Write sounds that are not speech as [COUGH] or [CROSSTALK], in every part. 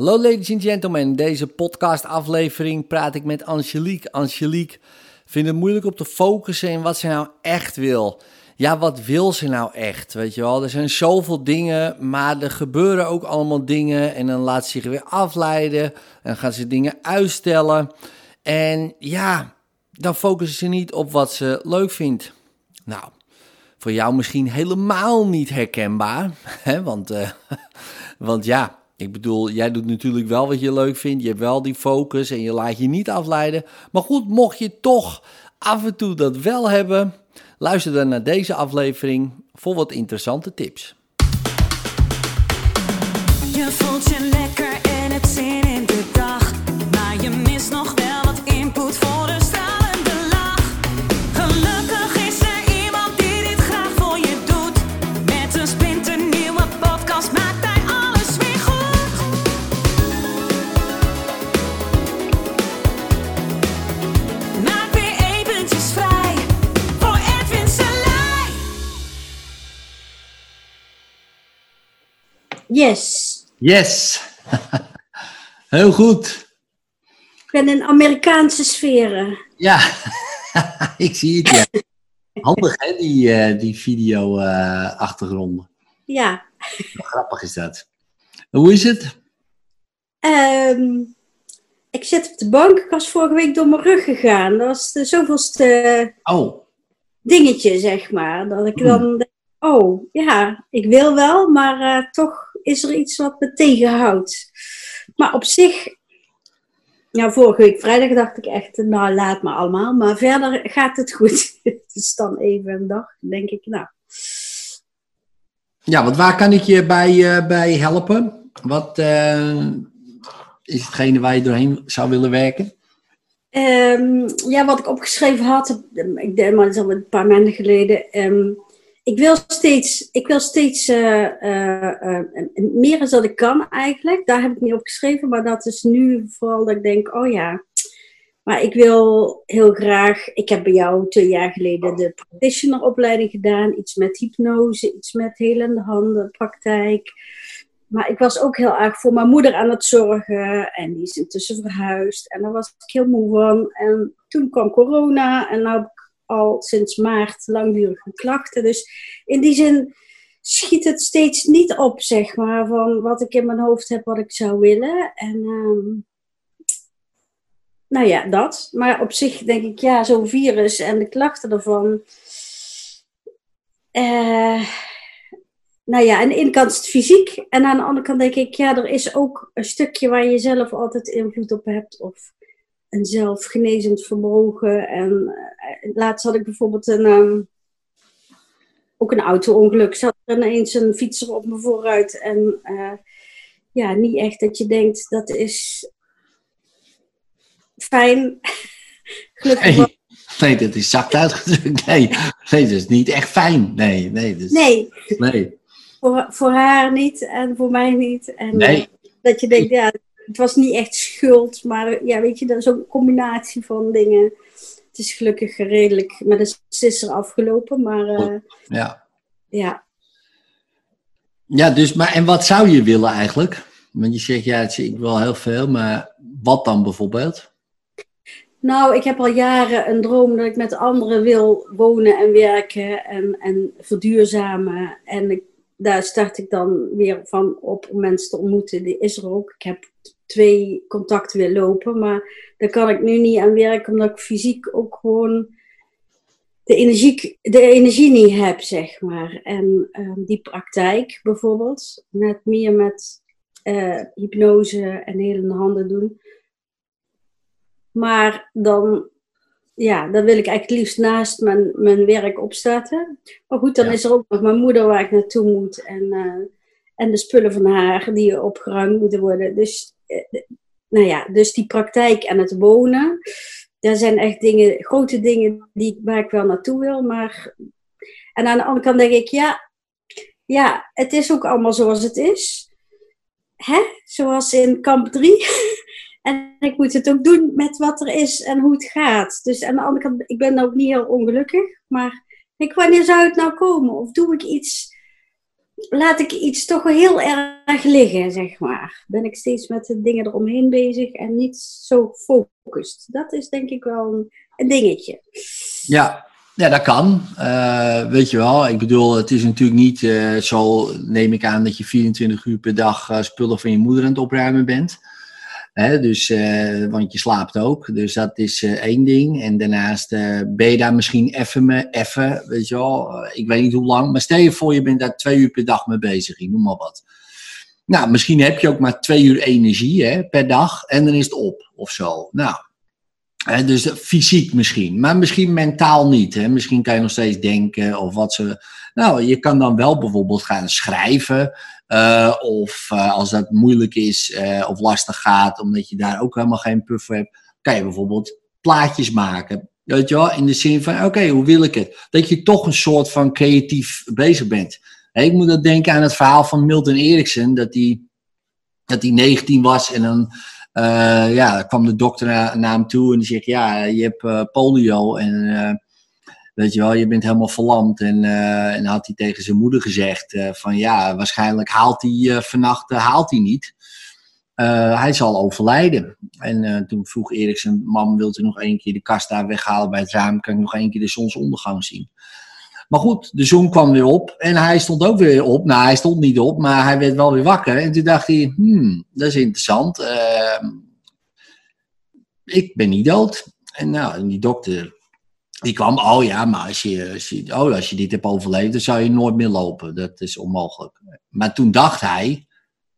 Hallo ladies and gentlemen, in deze podcastaflevering praat ik met Angelique. Angelique vindt het moeilijk om te focussen in wat ze nou echt wil. Ja, wat wil ze nou echt? Weet je wel, er zijn zoveel dingen, maar er gebeuren ook allemaal dingen en dan laat ze zich weer afleiden en gaan ze dingen uitstellen. En ja, dan focussen ze niet op wat ze leuk vindt. Nou, voor jou misschien helemaal niet herkenbaar, [LAUGHS] hè? Want, uh, [LAUGHS] want ja, ik bedoel, jij doet natuurlijk wel wat je leuk vindt. Je hebt wel die focus en je laat je niet afleiden. Maar goed, mocht je toch af en toe dat wel hebben, luister dan naar deze aflevering voor wat interessante tips. Je voelt lekker Yes. Yes! [LAUGHS] Heel goed. Ik ben in Amerikaanse sferen. Ja, [LAUGHS] ik zie het. Ja. Handig hè, die, eh, die video-achtergronden. Ja. Grappig is dat. Hoe is het? Ehm, ik zit op de bank. Ik was vorige week door mijn rug gegaan. Dat was de zoveelste Oh, dingetje, zeg maar. Dat ik dan denk, oh, ja, ik wil wel, maar eh, toch is er iets wat me tegenhoudt. Maar op zich, ja, vorige week vrijdag dacht ik echt, nou, laat me allemaal. Maar verder gaat het goed. [LAUGHS] Het is dan even een dag, denk ik, nou. ja, want waar kan ik je bij, eh, bij helpen? Wat eh, is hetgene waar je doorheen zou willen werken? Ehm, ja, wat ik opgeschreven had, ik denk maar dat is al een paar maanden geleden. ehm, ik wil steeds, ik wil steeds eh, eh, eh, meer dan dat ik kan eigenlijk. Daar heb ik niet opgeschreven, maar dat is nu vooral dat ik denk, oh ja. Maar ik wil heel graag, ik heb bij jou twee jaar geleden de practitioner-opleiding gedaan. Iets met hypnose, iets met helende handen, praktijk. Maar ik was ook heel erg voor mijn moeder aan het zorgen. En die is intussen verhuisd. En daar was ik heel moe van. En toen kwam corona. En nu heb ik al sinds maart langdurige klachten. Dus in die zin schiet het steeds niet op, zeg maar. Van wat ik in mijn hoofd heb, wat ik zou willen. En ehm, nou ja, dat. Maar op zich denk ik, ja, zo'n virus en de klachten ervan. Eh, nou ja, aan de ene kant is het fysiek. En aan de andere kant denk ik, ja, er is ook een stukje waar je zelf altijd invloed op hebt. Of een zelfgenezend vermogen. En eh, laatst had ik bijvoorbeeld een, ehm, ook een auto-ongeluk. Zat er ineens een fietser op me vooruit. En eh, ja, niet echt dat je denkt, dat is fijn. [LAUGHS] Gelukkig Nee, nee, dat is zacht uitgedrukt. [LAUGHS] Nee, nee, dat is niet echt fijn. Nee, nee. Is, Nee, nee. voor, voor haar niet en voor mij niet. En, Nee. eh, dat je denkt, ja, het was niet echt schuld, maar ja, weet je, dat is ook een combinatie van dingen. Het is gelukkig redelijk, maar dat is, is er afgelopen. Maar eh, Ja. ja, Ja, dus, maar en wat zou je willen eigenlijk? Want je zegt, ja, ik wil heel veel, maar wat dan bijvoorbeeld? nou, ik heb al jaren een droom dat ik met anderen wil wonen en werken en, en verduurzamen. En ik, daar start ik dan weer van op om mensen te ontmoeten. Die is er ook. Ik heb twee contacten weer lopen, maar daar kan ik nu niet aan werken, omdat ik fysiek ook gewoon de energie, de energie niet heb, zeg maar. En ehm, die praktijk bijvoorbeeld, met meer met eh, hypnose en helende handen doen. Maar dan, ja, dan wil ik eigenlijk het liefst naast mijn, mijn werk opstarten. Maar goed, dan Ja. is er ook nog mijn moeder waar ik naartoe moet. En, eh, en de spullen van haar die opgeruimd moeten worden. Dus, nou ja, dus die praktijk en het wonen. Dat zijn echt dingen, grote dingen die, waar ik wel naartoe wil. Maar, en aan de andere kant denk ik, ja, ja, het is ook allemaal zoals het is. Hè? Zoals in kamp 3. [LAUGHS] En ik moet het ook doen met wat er is en hoe het gaat. Dus aan de andere kant, ik ben ook niet heel ongelukkig. Maar ik, wanneer zou het nou komen? Of doe ik iets laat ik iets toch wel heel erg liggen, zeg maar. Ben ik steeds met de dingen eromheen bezig en niet zo gefocust. Dat is denk ik wel een, dingetje. Ja, ja, dat kan. Eh, weet je wel, ik bedoel, het is natuurlijk niet eh, zo, neem ik aan, dat je 24 uur per dag eh, spullen van je moeder aan het opruimen bent. Hè, dus, want je slaapt ook. Dus dat is één ding. En daarnaast ben je daar misschien even, even, weet je wel, ik weet niet hoe lang. Maar stel je voor, je bent daar twee uur per dag mee bezig. Ik noem maar wat. Nou, misschien heb je ook maar twee uur energie hè, per dag en dan is het op of zo. Nou, dus fysiek misschien, maar misschien mentaal niet. Hè? Misschien kan je nog steeds denken of wat ze. Nou, je kan dan wel bijvoorbeeld gaan schrijven. Uh, of uh, als dat moeilijk is uh, of lastig gaat, omdat je daar ook helemaal geen puff voor hebt, kan je bijvoorbeeld plaatjes maken. Weet je wel, in de zin van: oké, hoe wil ik het? Dat je toch een soort van creatief bezig bent. Ik moet dan denken aan het verhaal van Milton Erickson, dat hij dat hij 19 was en dan ja, kwam de dokter naar, hem toe en die zegt, ja, je hebt polio en weet je wel, je bent helemaal verlamd. En, en had hij tegen zijn moeder gezegd van, ja, waarschijnlijk haalt hij vannacht haalt hij niet. hij zal overlijden. En toen vroeg Erik zijn mam, wilt u nog één keer de kast daar weghalen bij het raam? Kan ik nog één keer de zonsondergang zien? Maar goed, de zon kwam weer op en hij stond ook weer op. Nou, hij stond niet op, maar hij werd wel weer wakker. En toen dacht hij, hmm, dat is interessant. Uh, ik ben niet dood. En nou, die dokter, die kwam, oh ja, maar als je, oh, als je dit hebt overleefd, dan zou je nooit meer lopen. Dat is onmogelijk. Maar toen dacht hij,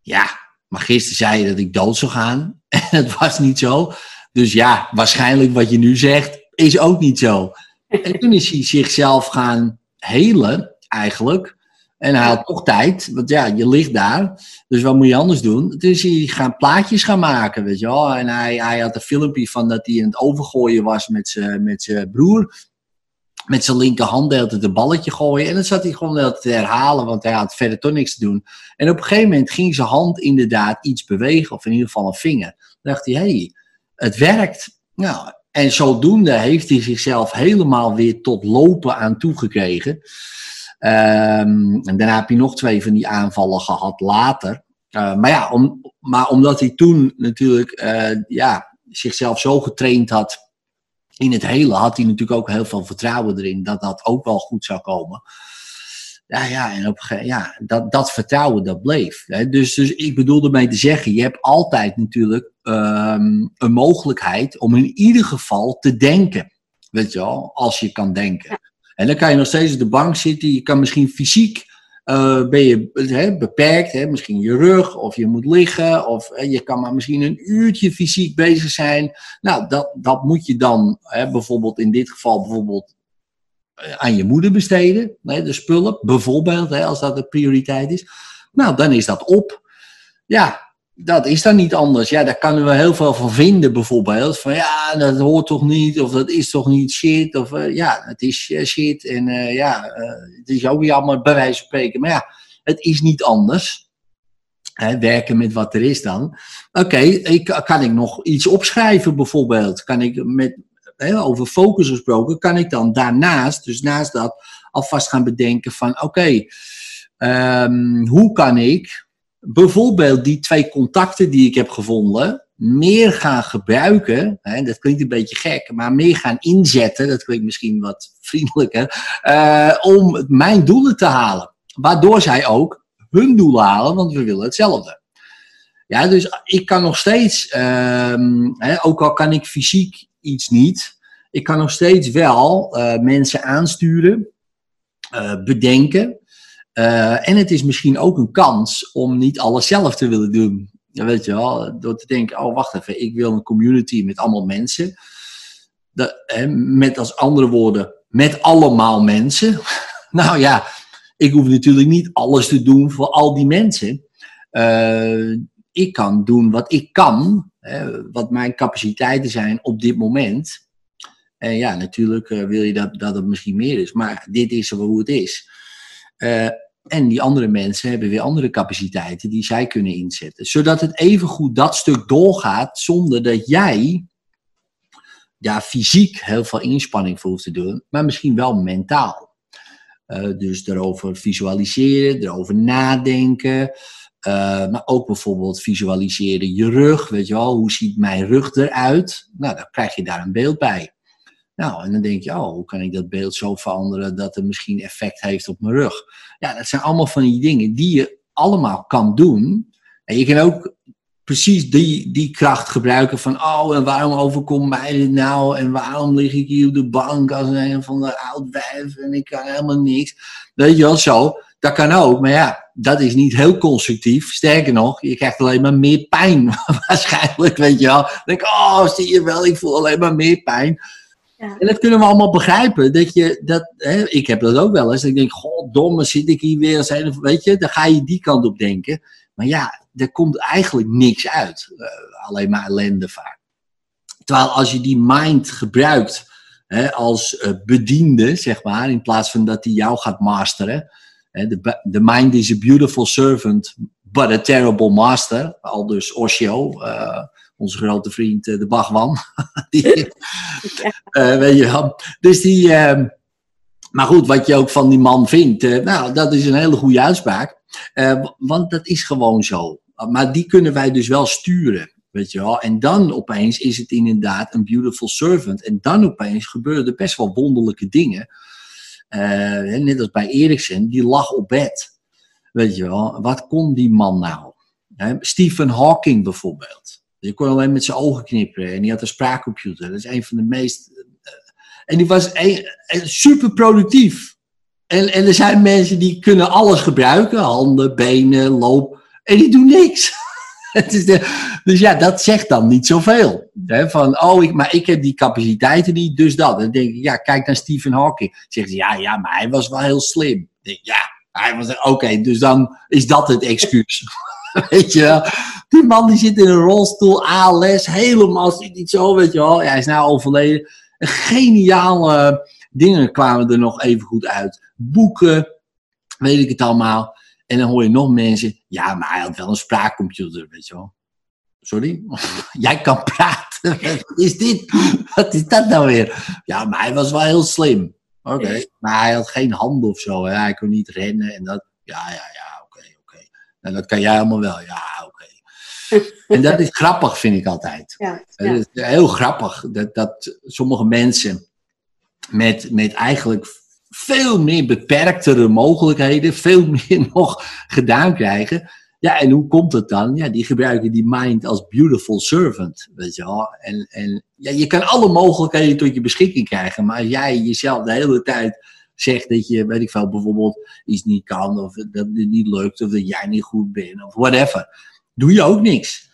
ja, maar gisteren zei je dat ik dood zou gaan. [LAUGHS] En het was niet zo. Dus ja, waarschijnlijk wat je nu zegt, is ook niet zo. En toen is hij zichzelf gaan helen, eigenlijk. En hij had toch tijd, want ja, je ligt daar. Dus wat moet je anders doen? Is hij gaan plaatjes gaan maken, weet je wel. En hij, hij had een filmpje van dat hij aan het overgooien was met zijn met broer. Met zijn linkerhand deed het een balletje gooien. En dan zat hij gewoon te herhalen, want hij had verder toch niks te doen. En op een gegeven moment ging zijn hand inderdaad iets bewegen, of in ieder geval een vinger. Dan dacht hij, hey, het werkt. Nou, en zodoende heeft hij zichzelf helemaal weer tot lopen aan toegekregen. Um, en daarna heb je nog twee van die aanvallen gehad later. Uh, maar ja, om, maar omdat hij toen natuurlijk uh, ja, zichzelf zo getraind had in het hele, had hij natuurlijk ook heel veel vertrouwen erin dat dat ook wel goed zou komen. Ja, ja, en op, ja dat, dat vertrouwen dat bleef. Hè. Dus, dus ik bedoel ermee te zeggen, je hebt altijd natuurlijk um, een mogelijkheid om in ieder geval te denken. Weet je wel, als je kan denken. En dan kan je nog steeds op de bank zitten. Je kan misschien fysiek uh, ben je beperkt. Hè, misschien je rug of je moet liggen. Of je kan maar misschien een uurtje fysiek bezig zijn. Nou, dat, dat moet je dan bijvoorbeeld in dit geval bijvoorbeeld eh, aan je moeder besteden. De spullen bijvoorbeeld, als dat de prioriteit is. Nou, dan is dat op. Ja, dat is dan niet anders. Ja, daar kunnen we heel veel van vinden, bijvoorbeeld. Van ja, dat hoort toch niet, of dat is toch niet shit. Of uh, ja, het is uh, shit. En uh, ja, het is ook jammer, bij wijze van spreken. Maar ja, het is niet anders. Hè, werken met wat er is dan. Oké, ik kan ik nog iets opschrijven, bijvoorbeeld? Kan ik met, hè, over focus gesproken, kan ik dan daarnaast, dus naast dat, alvast gaan bedenken van oké, um, hoe kan ik bijvoorbeeld die twee contacten die ik heb gevonden, meer gaan gebruiken, hè, dat klinkt een beetje gek, maar meer gaan inzetten, dat klinkt misschien wat vriendelijker, uh, om mijn doelen te halen. Waardoor zij ook hun doelen halen, want we willen hetzelfde. Ja, dus ik kan nog steeds, um, hè, ook al kan ik fysiek iets niet, ik kan nog steeds wel uh, mensen aansturen, uh, bedenken, uh, en het is misschien ook een kans om niet alles zelf te willen doen. Weet je wel, door te denken, oh wacht even, ik wil een community met allemaal mensen. Hè, met als andere woorden, met allemaal mensen. [LAUGHS] nou ja, ik hoef natuurlijk niet alles te doen voor al die mensen. Uh, ik kan doen wat ik kan, hè, wat mijn capaciteiten zijn op dit moment. En ja, natuurlijk uh, wil je dat, dat het misschien meer is, maar dit is hoe het is. En die andere mensen hebben weer andere capaciteiten die zij kunnen inzetten. Zodat het evengoed dat stuk doorgaat zonder dat jij ja, fysiek heel veel inspanning voor hoeft te doen, maar misschien wel mentaal. Eh, dus erover visualiseren, erover nadenken. Eh, maar ook bijvoorbeeld visualiseren je rug. Weet je wel, hoe ziet mijn rug eruit? Nou, dan krijg je daar een beeld bij. Nou, en dan denk je, oh, hoe kan ik dat beeld zo veranderen dat het misschien effect heeft op mijn rug? Ja, dat zijn allemaal van die dingen die je allemaal kan doen. En je kan ook precies die, die kracht gebruiken van, oh, en waarom overkomt mij dit nou? En waarom lig ik hier op de bank als een van de oud wijf en ik kan helemaal niks? Weet je wel, zo. Dat kan ook, maar ja, dat is niet heel constructief. Sterker nog, je krijgt alleen maar meer pijn, [LAUGHS] waarschijnlijk, weet je wel. Dan denk ik, oh, zie je wel, ik voel alleen maar meer pijn. En dat kunnen we allemaal begrijpen. Dat je, dat, hè, ik heb dat ook wel eens. Ik denk, goddomme, zit ik hier weer. Zijn, weet je, dan ga je die kant op denken. Maar ja, er komt eigenlijk niks uit. Eh, alleen maar ellende vaak. Terwijl als je die mind gebruikt hè, als eh, bediende, zeg maar, in plaats van dat die jou gaat masteren. De, the mind is a beautiful servant, but a terrible master. Al dus Osho, eh, onze grote vriend eh, de [LAUGHS] die, [LAUGHS] eh, weet je wel. Dus die, ehm, maar goed, wat je ook van die man vindt, eh, nou, dat is een hele goede uitspraak. Want dat is gewoon zo. Maar die kunnen wij dus wel sturen. Weet je wel? En dan opeens is het inderdaad een beautiful servant. En dan opeens gebeuren er best wel wonderlijke dingen. Net als bij Eriksen, die lag op bed. Weet je wel, wat kon die man nou? Stephen Hawking bijvoorbeeld. Die kon alleen met zijn ogen knipperen en die had een spraakcomputer. Dat is een van de meest. eh, en die was een- super productief. En, en er zijn mensen die kunnen alles gebruiken: handen, benen, loop. En die doen niks. [LAUGHS] Dus ja, dat zegt dan niet zoveel. Hè? Van, oh, ik, maar ik heb die capaciteiten niet, dus dat. Dan denk ik, ja, kijk naar Stephen Hawking. Zegt hij, ja, ja, maar hij was wel heel slim. Ja, hij was, oké, dus dan is dat het excuus. [LAUGHS] [LAUGHS] weet je wel. Die man die zit in een rolstoel, ALS, helemaal zit niet zo, weet je wel. Ja, hij is nou overleden. Geniale dingen kwamen er nog even goed uit. Boeken, weet ik het allemaal. En dan hoor je nog mensen, ja, maar hij had wel een spraakcomputer, weet je wel. Sorry? [LAUGHS] Jij kan praten. [LAUGHS] Wat is dit? Wat is dat nou weer? Ja, maar hij was wel heel slim. Oké, maar hij had geen handen of zo. Hè? Hij kon niet rennen en dat. Ja, ja, ja, oké. Nou, dat kan jij allemaal wel. Ja, oké. En dat is grappig, vind ik altijd. Ja, Het ja. is heel grappig dat, dat sommige mensen met, met eigenlijk veel meer beperktere mogelijkheden, veel meer [LAUGHS] nog gedaan krijgen. Ja, en hoe komt het dan? Ja, die gebruiken die mind als beautiful servant, weet je wel. En, en ja, je kan alle mogelijkheden tot je beschikking krijgen, maar als jij jezelf de hele tijd zegt dat je, weet ik veel, bijvoorbeeld iets niet kan, of dat het niet lukt, of dat jij niet goed bent, of whatever, doe je ook niks.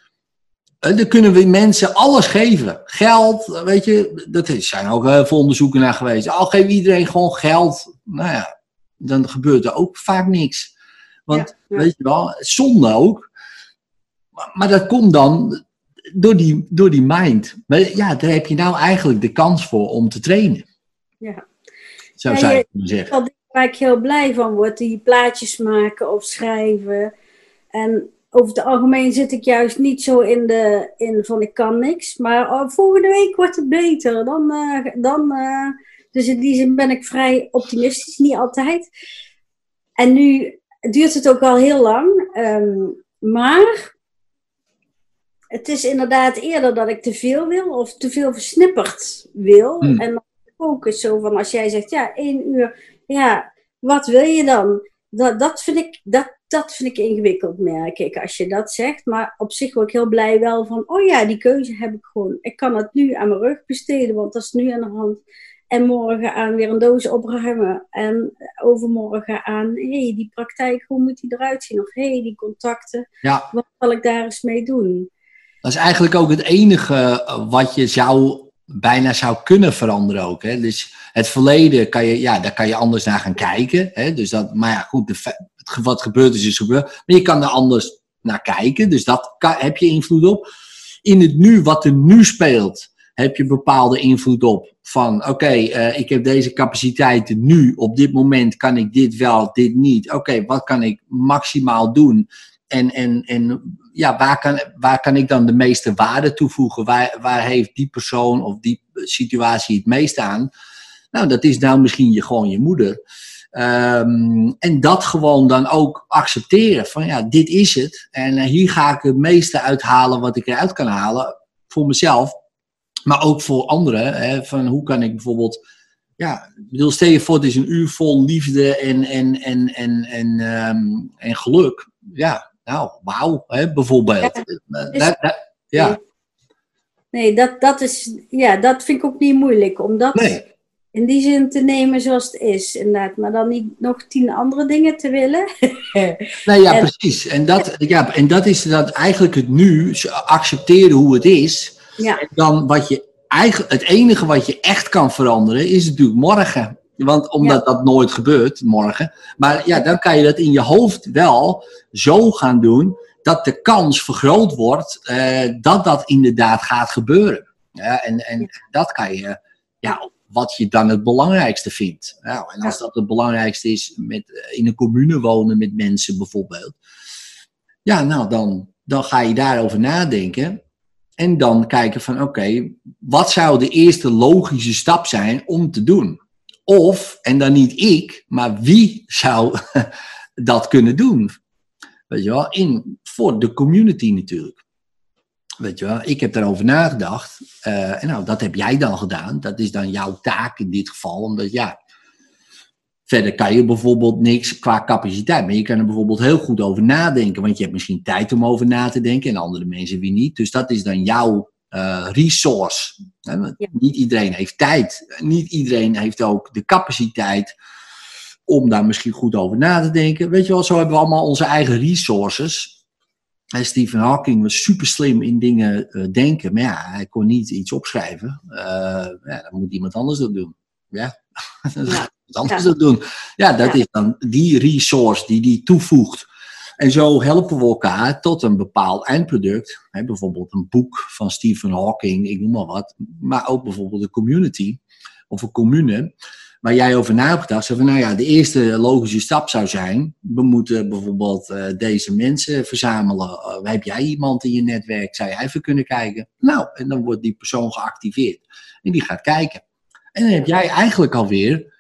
Eh, Dan kunnen we mensen alles geven. Geld, weet je, dat is, zijn ook heel veel onderzoeken naar geweest. Al geef iedereen gewoon geld, nou ja, dan gebeurt er ook vaak niks. Want, Ja, ja. weet je wel, zonde ook. Maar, maar dat komt dan door die, door die mind. Maar ja, daar heb je nou eigenlijk de kans voor om te trainen. Ja. Zo Ja, zou je je- kunnen zeggen. Waar ik heel blij van word, die plaatjes maken of schrijven. En over het algemeen zit ik juist niet zo in de in van ik kan niks. Maar volgende week wordt het beter. Dan, eh, dan, eh, dus in die zin ben ik vrij optimistisch, niet altijd. En nu duurt het ook al heel lang. ehm, maar het is inderdaad eerder dat ik te veel wil of te veel versnipperd wil. Hmm. En focus zo van als jij zegt ja, één uur, ja, wat wil je dan? Dat, dat, vind ik, dat, dat vind ik ingewikkeld, merk ik, als je dat zegt. Maar op zich word ik heel blij wel van, oh ja, die keuze heb ik gewoon. Ik kan het nu aan mijn rug besteden, want dat is nu aan de hand. En morgen aan weer een doos opruimen. En overmorgen aan, hé, hey, die praktijk, hoe moet die eruit zien? Of hé, hey, die contacten, Ja, wat zal ik daar eens mee doen? dat is eigenlijk ook het enige wat je zou, bijna zou kunnen veranderen ook. Hè? Dus het verleden, kan je, ja, daar kan je anders naar gaan kijken. Hè? Dus dat, maar ja, goed, wat gebeurd is, is gebeurd. Maar je kan er anders naar kijken. Dus dat heb je invloed op. In het nu, wat er nu speelt, heb je bepaalde invloed op. Van oké, eh, ik heb deze capaciteiten nu. Op dit moment kan ik dit wel, dit niet. Oké, wat kan ik maximaal doen? En, en, en ja, waar, kan, waar kan ik dan de meeste waarde toevoegen? Waar, waar heeft die persoon of die situatie het meest aan? Nou, dat is nou misschien je, gewoon je moeder. Ehm, en dat gewoon dan ook accepteren van ja, dit is het. En eh, hier ga ik het meeste uithalen wat ik eruit kan halen voor mezelf. Maar ook voor anderen. Hè, van hoe kan ik bijvoorbeeld ja, bedoel, stel je voor, het is een uur vol liefde en, en, en, en, en, ehm, en geluk. Ja, nou, wauw, hè, bijvoorbeeld. Ja, Eh, dus- dat- dat- ja, Nee, dat, dat, is, ja, dat vind ik ook niet moeilijk. Om dat nee, in die zin te nemen zoals het is, inderdaad. Maar dan niet nog tien andere dingen te willen. [LAUGHS] nee, ja, En- precies. En dat, ja, en dat is dat eigenlijk het nu, accepteren hoe het is. ja, En dan wat je eigenlijk, het enige wat je echt kan veranderen is natuurlijk morgen. Want omdat dat nooit gebeurt, morgen. Maar ja, dan kan je dat in je hoofd wel zo gaan doen dat de kans vergroot wordt eh, dat dat inderdaad gaat gebeuren. Ja, en, en dat kan je, ja, wat je dan het belangrijkste vindt. Nou, en als dat het belangrijkste is met, eh, in een commune wonen met mensen bijvoorbeeld. Ja, nou dan, dan ga je daarover nadenken. En dan kijken van oké, wat zou de eerste logische stap zijn om te doen? Of, en dan niet ik, maar wie zou [LAUGHS] dat kunnen doen? Weet je wel, in, voor de community natuurlijk. Weet je wel, ik heb daarover nagedacht. eh, en nou, dat heb jij dan gedaan. Dat is dan jouw taak in dit geval. Omdat ja, verder kan je bijvoorbeeld niks qua capaciteit. Maar je kan er bijvoorbeeld heel goed over nadenken. Want je hebt misschien tijd om over na te denken. En andere mensen weer niet. Dus dat is dan jouw eh, resource. Hè, Ja. Niet iedereen heeft tijd. Niet iedereen heeft ook de capaciteit om daar misschien goed over na te denken. Weet je wel, zo hebben we allemaal onze eigen resources. En Stephen Hawking was super slim in dingen eh, denken, maar ja, hij kon niet iets opschrijven. Eh, ja, dan moet iemand anders dat doen. Ja, [LAUGHS] dan gaat iemand anders dat doen. Ja, dat is dan die resource die die toevoegt. En zo helpen we elkaar tot een bepaald eindproduct. Hè, bijvoorbeeld een boek van Stephen Hawking, ik noem maar wat. Maar ook bijvoorbeeld een community of een commune. Waar jij over na hebt van, nou ja, de eerste logische stap zou zijn. We moeten bijvoorbeeld eh, deze mensen verzamelen. Eh, heb jij iemand in je netwerk? Zou jij even kunnen kijken? Nou, en dan wordt die persoon geactiveerd. En die gaat kijken. En dan heb jij eigenlijk alweer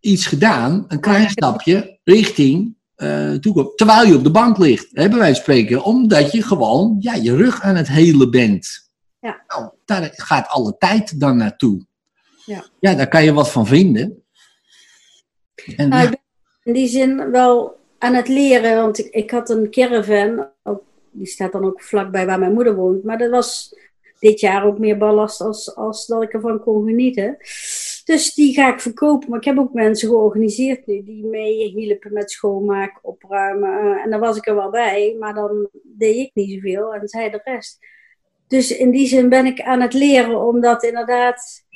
iets gedaan. Een klein stapje richting eh. Terwijl je op de bank ligt. Hebben wij spreken. Omdat je gewoon ja, je rug aan het hele bent. Ja. Nou, daar gaat alle tijd dan naartoe. Ja. ja, daar kan je wat van vinden. En, Nou, ja, ik ben in die zin wel aan het leren, want ik, ik had een caravan, ook, die staat dan ook vlakbij waar mijn moeder woont, maar dat was dit jaar ook meer ballast als, als dat ik ervan kon genieten. Dus die ga ik verkopen, maar ik heb ook mensen georganiseerd nu die mee hielpen met schoonmaken, opruimen. eh, en dan was ik er wel bij, maar dan deed ik niet zoveel en zij de rest. Dus in die zin ben ik aan het leren om dat inderdaad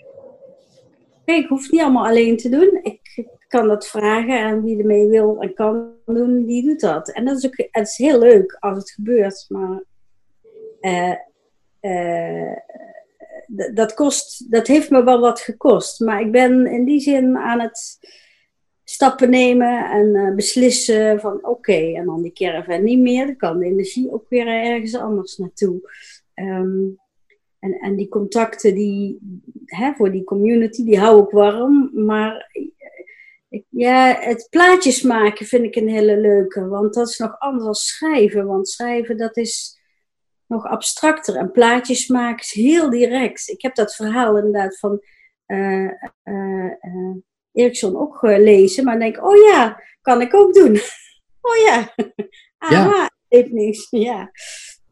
ik hoef het niet allemaal alleen te doen. Ik kan dat vragen en wie ermee wil en kan doen, die doet dat. En dat is ook het is heel leuk als het gebeurt, maar eh, eh, dat, kost, dat heeft me wel wat gekost. Maar ik ben in die zin aan het stappen nemen en eh, beslissen van oké, en dan die caravan niet meer. Dan kan de energie ook weer ergens anders naartoe. Ehm, en, en die contacten die, hè, voor die community, die hou ik warm. Maar ik, ja, het plaatjes maken vind ik een hele leuke. Want dat is nog anders dan schrijven. Want schrijven, dat is nog abstracter. En plaatjes maken is heel direct. Ik heb dat verhaal inderdaad van eh eh, eh, Eriksson ook gelezen. Maar denk oh ja, kan ik ook doen. [LAUGHS] oh ja, [LAUGHS] aha, heeft niks. Ja,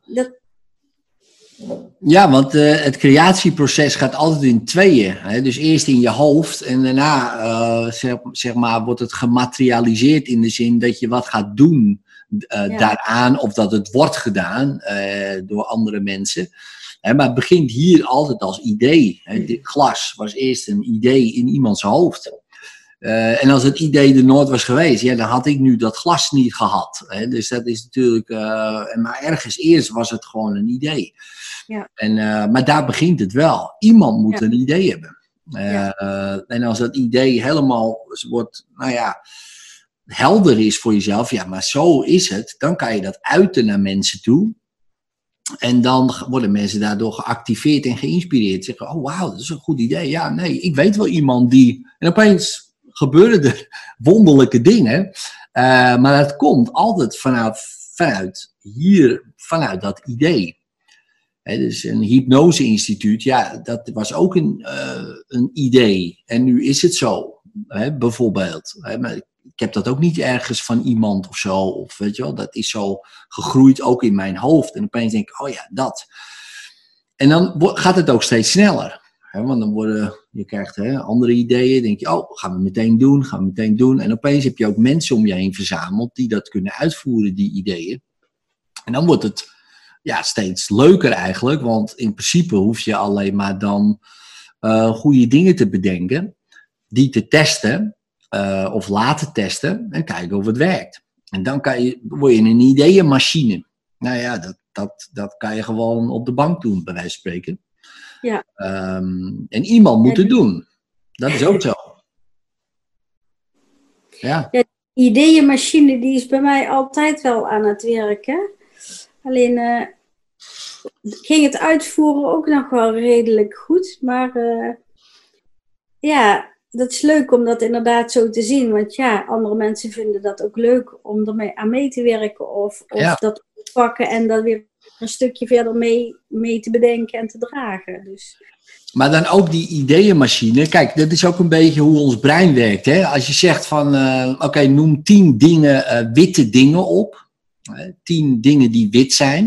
dat, ja, want eh, het creatieproces gaat altijd in tweeën. Hè? Dus eerst in je hoofd en daarna eh, zeg, zeg maar, wordt het gematerialiseerd in de zin dat je wat gaat doen eh, Ja. daaraan of dat het wordt gedaan eh, door andere mensen. Hè, maar het begint hier altijd als idee. Hè? Dit glas was eerst een idee in iemands hoofd. Eh, en als het idee er nooit was geweest, ja, dan had ik nu dat glas niet gehad. Hè? Dus dat is natuurlijk. eh, maar ergens eerst was het gewoon een idee. Ja. En, eh, maar daar begint het wel. Iemand moet Ja. een idee hebben. Eh, Ja. eh, en als dat idee helemaal wordt, nou ja, helder is voor jezelf, ja, maar zo is het, dan kan je dat uiten naar mensen toe. En dan worden mensen daardoor geactiveerd en geïnspireerd. Zeggen, oh wauw, dat is een goed idee. Ja, nee, ik weet wel iemand die... En opeens gebeuren er [LAUGHS] wonderlijke dingen. Eh, maar dat komt altijd vanuit, vanuit hier, vanuit dat idee. Dus een hypnoseinstituut, ja, dat was ook een, eh, een idee. En nu is het zo, bijvoorbeeld. Heb dat ook niet ergens van iemand of zo. Of weet je wel, dat is zo gegroeid ook in mijn hoofd. En opeens denk ik, oh ja, dat. En dan gaat het ook steeds sneller. Hè, want dan worden, je krijgt hè, andere ideeën. denk je, oh, gaan we meteen doen, gaan we meteen doen. En opeens heb je ook mensen om je heen verzameld die dat kunnen uitvoeren, die ideeën. En dan wordt het ja, steeds leuker eigenlijk. Want in principe hoef je alleen maar dan eh, goede dingen te bedenken. Die te testen eh, of laten testen en kijken of het werkt. En dan kan je, word je een ideeënmachine. Nou ja, dat, dat, dat kan je gewoon op de bank doen, bij wijze van spreken. Ja. Ehm, en iemand moet Ja, het doen. Dat is ook zo. Ja, ideeënmachine die is bij mij altijd wel aan het werken. Alleen eh, ging het uitvoeren ook nog wel redelijk goed. Maar eh, ja, dat is leuk om dat inderdaad zo te zien. Want ja, andere mensen vinden dat ook leuk om ermee aan mee te werken. Of, of Ja. dat te pakken en dat weer een stukje verder mee, mee te bedenken en te dragen. Dus Maar dan ook die ideeënmachine. Kijk, dat is ook een beetje hoe ons brein werkt. Hè? Als je zegt van, eh, oké, noem tien dingen, eh, witte dingen op. Tien dingen die wit zijn.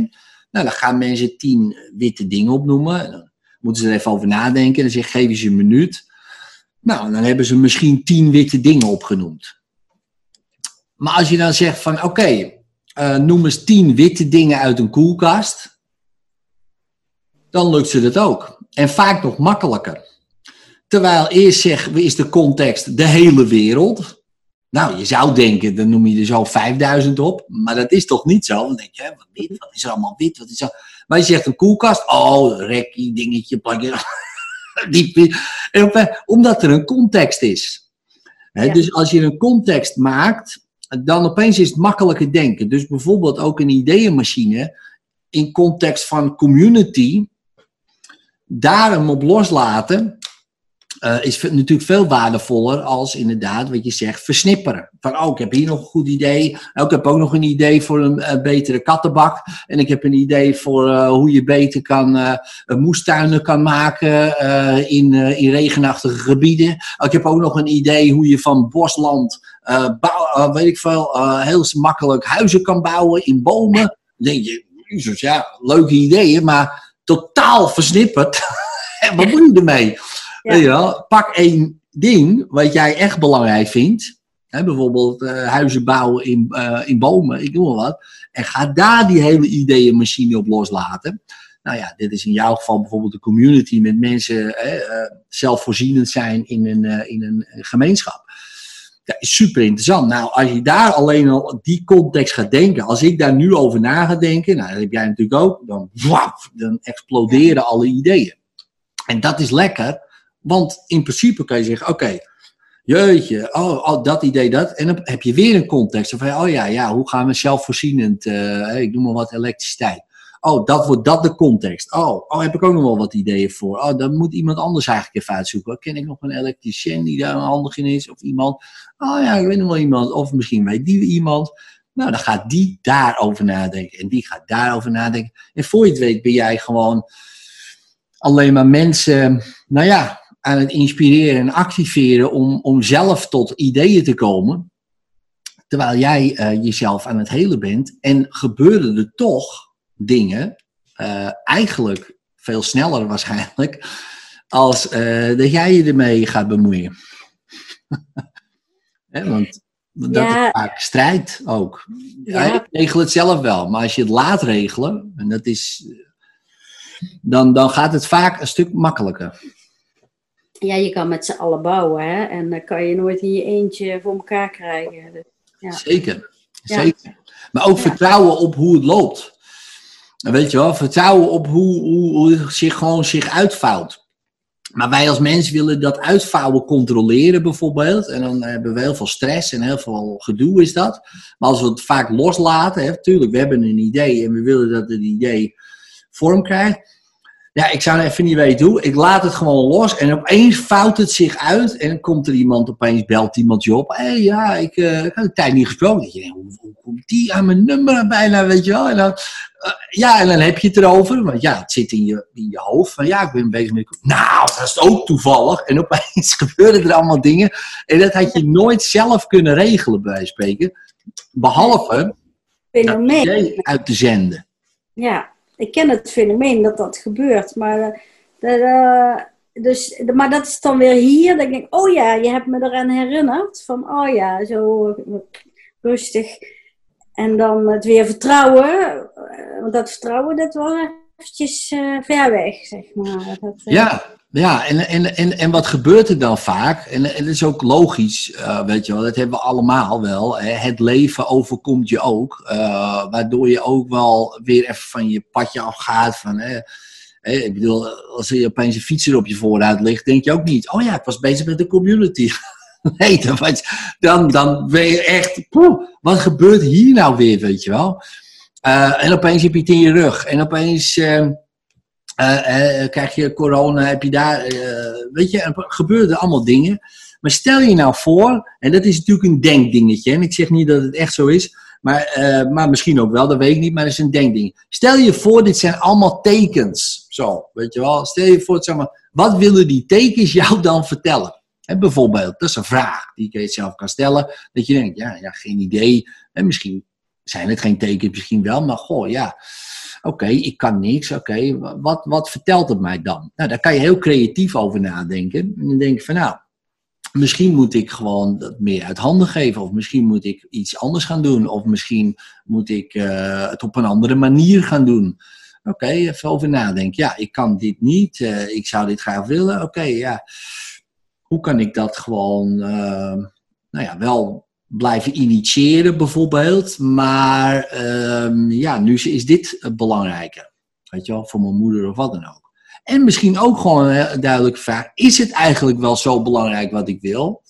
Nou, dan gaan mensen tien witte dingen opnoemen. Dan moeten ze er even over nadenken. Dan zeg, geef je ze een minuut. Nou, dan hebben ze misschien tien witte dingen opgenoemd. Maar als je dan zegt van, oké, eh, noem eens tien witte dingen uit een koelkast. Dan lukt ze dat ook. En vaak nog makkelijker. Terwijl eerst zeg, is de context de hele wereld. Nou, je zou denken, dan noem je er zo 5000 op. Maar dat is toch niet zo? Dan denk je, wat wit, wat is er allemaal wit? Wat is er... Maar je zegt een koelkast. Oh, rekkie, dingetje, plakje. [LAUGHS] Die, omdat er een context is. Ja. Dus als je een context maakt, dan opeens is het makkelijker denken. Dus bijvoorbeeld ook een ideeënmachine in context van community, daar hem op loslaten, eh, is natuurlijk veel waardevoller als inderdaad wat je zegt, versnipperen. Van, oh, ik heb hier nog een goed idee. Oh, ik heb ook nog een idee voor een eh, betere kattenbak. En ik heb een idee voor eh, hoe je beter kan, moestuinen kan maken in, in regenachtige gebieden. Oh, ik heb ook nog een idee hoe je van bosland, weet ik veel, heel makkelijk huizen kan bouwen in bomen. Dan denk je, ja, leuke ideeën, maar totaal versnipperd. [LAUGHS] Wat moet je ermee? Weet je wel, pak één ding wat jij echt belangrijk vindt. Hè, bijvoorbeeld eh, huizen bouwen in, eh, in bomen, ik noem maar wat. En ga daar die hele ideeënmachine op loslaten. Nou ja, dit is in jouw geval bijvoorbeeld een community met mensen hè, eh, zelfvoorzienend zijn in een, in een gemeenschap. Dat is super interessant. Nou, als je daar alleen al die context gaat denken, als ik daar nu over na ga denken, nou, dat heb jij natuurlijk ook, dan, waf, dan exploderen alle ideeën. En dat is lekker, want in principe kan je zeggen, oké, jeetje, oh, oh, dat idee, dat. En dan heb je weer een context. Van, oh ja, ja, hoe gaan we zelfvoorzienend, eh, ik noem maar wat, elektriciteit. Oh, dat wordt dat de context. Oh, oh, heb ik ook nog wel wat ideeën voor. Oh, dan moet iemand anders eigenlijk even uitzoeken. Ken ik nog een elektricien die daar handig in is? Of iemand? Oh ja, ik weet nog wel iemand. Of misschien weet die iemand. Nou, dan gaat die daarover nadenken. En die gaat daarover nadenken. En voor je het weet ben jij gewoon alleen maar mensen, nou ja, aan het inspireren en activeren om, om zelf tot ideeën te komen. Terwijl jij eh, jezelf aan het helen bent. En gebeuren er toch dingen, eh, eigenlijk veel sneller waarschijnlijk, als eh, dat jij je ermee gaat bemoeien. [LAUGHS] Hè, want dat Ja. is vaak strijd ook. Ja. Ja. Ik regel het zelf wel, maar als je het laat regelen, en dat is, dan, dan gaat het vaak een stuk makkelijker. Ja, je kan met z'n allen bouwen hè? en dan kan je nooit in je eentje voor elkaar krijgen. Dus, Ja. Zeker. Zeker. Maar ook vertrouwen op hoe het loopt. Weet je wel, vertrouwen op hoe, hoe, hoe het zich gewoon zich uitvouwt. Maar wij als mens willen dat uitvouwen controleren bijvoorbeeld. En dan hebben we heel veel stress en heel veel gedoe is dat. Maar als we het vaak loslaten, hè, tuurlijk, we hebben een idee en we willen dat het idee vorm krijgt. Ja, ik zou even niet weten hoe. Ik laat het gewoon los en opeens fout het zich uit. En dan komt er iemand, opeens belt iemand je op. Hé, hey, ja, ik, uh, ik had een tijd niet gesproken. Je denkt, hoe, hoe komt die aan mijn nummer bijna, weet je wel? En dan, uh, ja, en dan heb je het erover. Want ja, het zit in je, in je hoofd. Van ja, ik ben bezig met... Nou, dat is ook toevallig. En opeens [LAUGHS] gebeuren er allemaal dingen. En dat had je nooit zelf kunnen regelen, bij spreken. Behalve Fenomeen. uit te zenden. Ja, ik ken het fenomeen dat dat gebeurt. Maar, uh, uh, dus, maar dat is dan weer hier. Dan denk ik, oh ja, je hebt me eraan herinnerd. Van, oh ja, zo rustig. En dan het weer vertrouwen. Want dat vertrouwen, dat was eventjes ver weg, zeg maar. Dat, ja, ja, en, en, en, en wat gebeurt er dan vaak? En, en dat is ook logisch, uh, weet je wel, dat hebben we allemaal wel. Hè? Het leven overkomt je ook, uh, waardoor je ook wel weer even van je padje afgaat. Van, hè, ik bedoel, als er opeens een fietser op je vooruit ligt, denk je ook niet, oh ja, ik was bezig met de community. [LAUGHS] nee, dan, dan, dan ben je echt, poeh, wat gebeurt hier nou weer, weet je wel? Uh, en opeens heb je het in je rug. En opeens... Uh, uh, krijg je corona, heb je daar, weet je, er gebeuren allemaal dingen. Maar stel je nou voor, en dat is natuurlijk een denkdingetje, en ik zeg niet dat het echt zo is, maar, maar misschien ook wel, dat weet ik niet, maar het is een denkding. Stel je voor, dit zijn allemaal tekens, zo, weet je wel. Stel je voor, zeg maar, wat willen die tekens jou dan vertellen? En bijvoorbeeld, dat is een vraag die je zelf kan stellen, dat je denkt, ja, ja geen idee, en misschien zijn het geen tekens, misschien wel, maar goh, ja. Oké, ik kan niks. Oké, wat, wat vertelt het mij dan? Nou, daar kan je heel creatief over nadenken. En dan denk je van, nou, misschien moet ik gewoon dat meer uit handen geven. Of misschien moet ik iets anders gaan doen. Of misschien moet ik uh, het op een andere manier gaan doen. Oké, even over nadenken. Ja, ik kan dit niet. Uh, ik zou dit graag willen. Oké, ja. Hoe kan ik dat gewoon, uh, nou ja, wel blijven initiëren bijvoorbeeld. Maar um, ja, nu is dit belangrijker. Weet je wel, voor mijn moeder of wat dan ook. En misschien ook gewoon een duidelijke vraag. Is het eigenlijk wel zo belangrijk wat ik wil?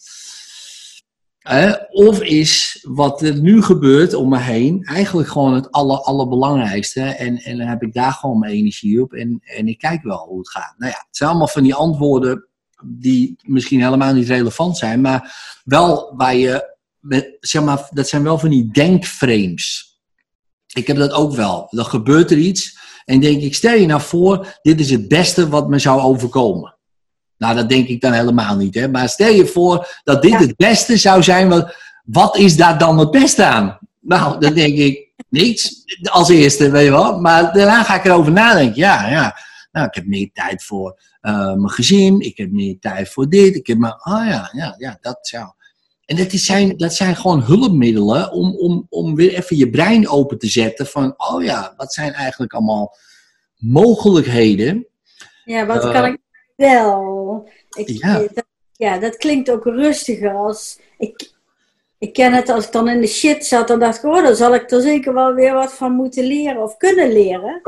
Of is wat er nu gebeurt om me heen eigenlijk gewoon het aller, allerbelangrijkste? En, en dan heb ik daar gewoon mijn energie op en, en ik kijk wel hoe het gaat. Nou ja, het zijn allemaal van die antwoorden die misschien helemaal niet relevant zijn, maar wel waar je zeg maar, dat zijn wel van die denkframes. Ik heb dat ook wel. Dan gebeurt er iets en denk ik, stel je nou voor, dit is het beste wat me zou overkomen. Nou, dat denk ik dan helemaal niet. Hè? Maar stel je voor dat dit ja. het beste zou zijn. Wat, wat is daar dan het beste aan? Nou, dan denk ik, niets als eerste, weet je wel. Maar daarna ga ik erover nadenken. Ja, ja. Nou, ik heb meer tijd voor uh, mijn gezin. Ik heb meer tijd voor dit. Ik heb maar, oh ja, ja, ja, dat zou. En dat, is zijn, dat zijn gewoon hulpmiddelen om, om, om weer even je brein open te zetten van, oh ja, wat zijn eigenlijk allemaal mogelijkheden. Ja, wat uh, kan ik wel? Ik, ja. Dat, ja, dat klinkt ook rustiger als, ik, ik ken het als ik dan in de shit zat, dan dacht ik, oh, dan zal ik er zeker wel weer wat van moeten leren of kunnen leren.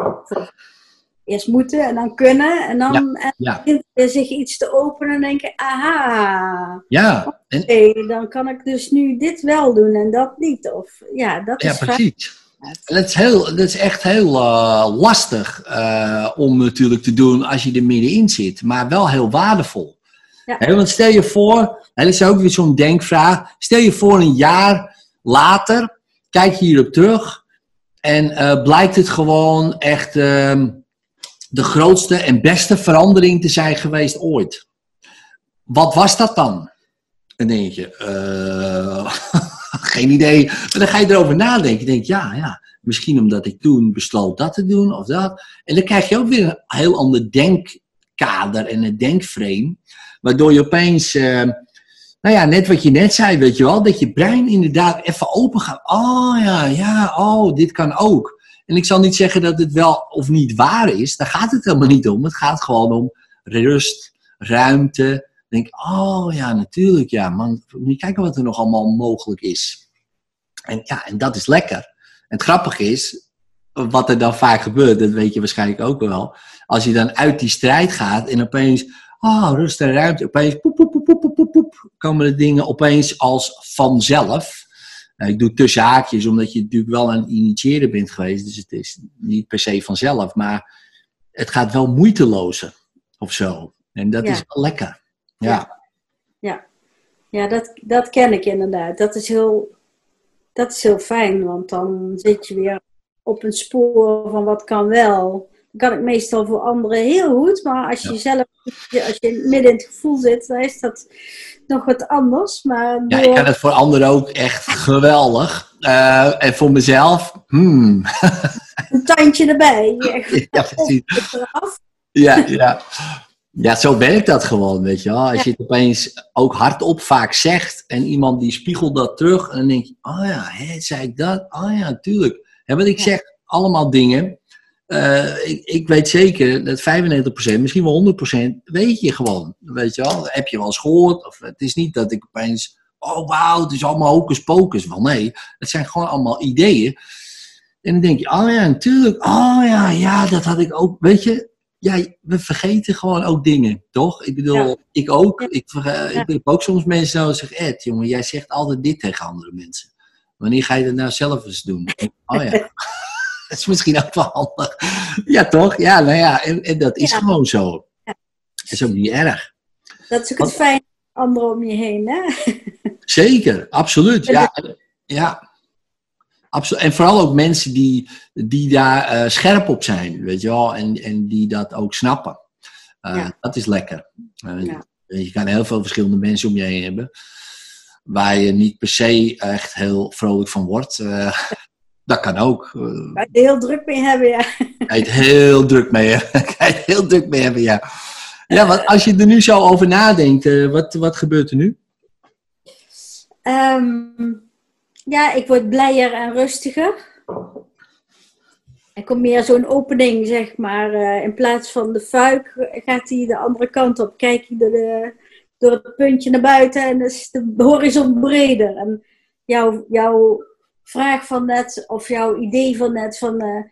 Eerst moeten en dan kunnen. En dan ja, ja. begint er zich iets te openen en denken, aha. Ja. Oké, okay, dan kan ik dus nu dit wel doen en dat niet. Of, ja, dat ja, is precies. En dat is, heel, dat is echt heel uh, lastig uh, om natuurlijk te doen als je er middenin zit. Maar wel heel waardevol. Ja. Want stel je voor, en dat is ook weer zo'n denkvraag. Stel je voor een jaar later, kijk je hierop terug. En uh, blijkt het gewoon echt de grootste en beste verandering te zijn geweest ooit. Wat was dat dan? Dan denk je, geen idee. Maar dan ga je erover nadenken. Je denkt, ja, ja, misschien omdat ik toen besloot dat te doen of dat. En dan krijg je ook weer een heel ander denkkader en een denkframe. Waardoor je opeens, uh, nou ja, net wat je net zei, weet je wel, dat je brein inderdaad even open gaat. Oh ja, ja, oh, dit kan ook. En ik zal niet zeggen dat het wel of niet waar is. Daar gaat het helemaal niet om. Het gaat gewoon om rust, ruimte. Denk, oh ja, natuurlijk, ja, man. Moet je kijken wat er nog allemaal mogelijk is. En ja, en dat is lekker. En het grappige is, wat er dan vaak gebeurt, dat weet je waarschijnlijk ook wel. Als je dan uit die strijd gaat en opeens, oh, rust en ruimte, opeens, poep, poep, poep, poep, poep, poep, komen de dingen opeens als vanzelf. Nou, ik doe tussen haakjes, omdat je natuurlijk wel het initiëren bent geweest. Dus het is niet per se vanzelf. Maar het gaat wel moeitelozer of zo. En dat Ja. is wel lekker. Ja. Ja, ja dat, dat ken ik inderdaad. Dat is, heel, dat is heel fijn, want dan zit je weer op een spoor van wat kan wel. Kan ik meestal voor anderen heel goed, maar als je Ja. zelf, als je midden in het gevoel zit, dan is dat nog wat anders. Maar Ja, ik kan het voor anderen ook echt geweldig. Eh, en voor mezelf, hmm. [LAUGHS] een tandje erbij. [LAUGHS] ja, [LAUGHS] precies. Ja, ja. ja, zo werkt dat gewoon, weet je wel. Als je het opeens ook hardop vaak zegt en iemand die spiegelt dat terug en dan denk je, oh ja, hè, zei ik dat? Oh ja, tuurlijk. Hè, want ik zeg allemaal dingen. Eh, ik, ik weet zeker dat 95%, misschien wel 100% weet je gewoon. Weet je wel, heb je wel eens gehoord. Of het is niet dat ik opeens, oh wauw, het is allemaal hocus pocus. Wel nee, het zijn gewoon allemaal ideeën. En dan denk je, oh ja, natuurlijk. Oh ja, ja, dat had ik ook. Weet je, ja, we vergeten gewoon ook dingen, toch? Ik bedoel, Ja. ik ook. Ik, verge- Ja. ik heb ook soms mensen die zeggen, Ed, jongen, jij zegt altijd dit tegen andere mensen. Wanneer ga je dat nou zelf eens doen? [LAUGHS] Oh ja, [LAUGHS] dat is misschien ook wel handig. Ja, toch? Ja, nou ja, en, en dat is Ja. gewoon zo. Ja. Dat is ook niet erg. Dat is ook het fijne van anderen om je heen. Hè? Zeker, absoluut. Ja, ja. Absoluut. En vooral ook mensen die, die daar eh, scherp op zijn, weet je wel, en, en die dat ook snappen. Eh, Ja. Dat is lekker. Eh, Ja. Je kan heel veel verschillende mensen om je heen hebben, waar je niet per se echt heel vrolijk van wordt. [LAUGHS] Dat kan ook. Eh, Waar je er heel druk mee hebben, ja. kan je het heel druk mee, [LAUGHS] kan je het heel druk mee hebben, ja. Ja, want als je er nu zo over nadenkt, eh, wat, wat gebeurt er nu? Ehm, ja, ik word blijer en rustiger. Er komt meer zo'n opening, zeg maar. eh, in plaats van de fuik gaat hij de andere kant op. Kijk je door, de, door het puntje naar buiten en dan is de horizon breder. En jouw, jouw vraag van net, of jouw idee van net, van... eh,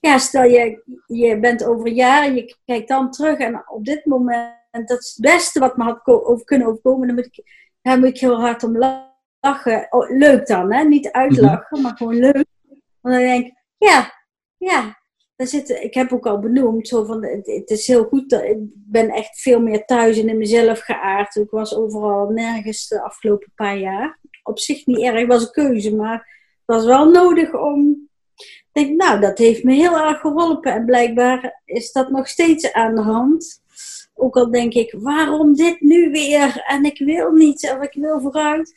ja, stel je, je bent over een jaar en je kijkt dan terug en op dit moment, dat is het beste wat me had over kunnen overkomen, dan moet ik, daar moet ik heel hard om lachen. Oh, leuk dan, hè? Niet uitlachen, maar gewoon leuk. Want dan denk ik, ja, ja, daar zit, ik heb ook al benoemd, zo van, het, het is heel goed, dat, ik ben echt veel meer thuis en in mezelf geaard. Ik was overal nergens de afgelopen paar jaar. Op zich niet erg, was een keuze, maar was wel nodig om ik denk, nou, dat heeft me heel erg geholpen. En blijkbaar is dat nog steeds aan de hand. Ook al denk ik, waarom dit nu weer? En ik wil niet, of ik wil vooruit.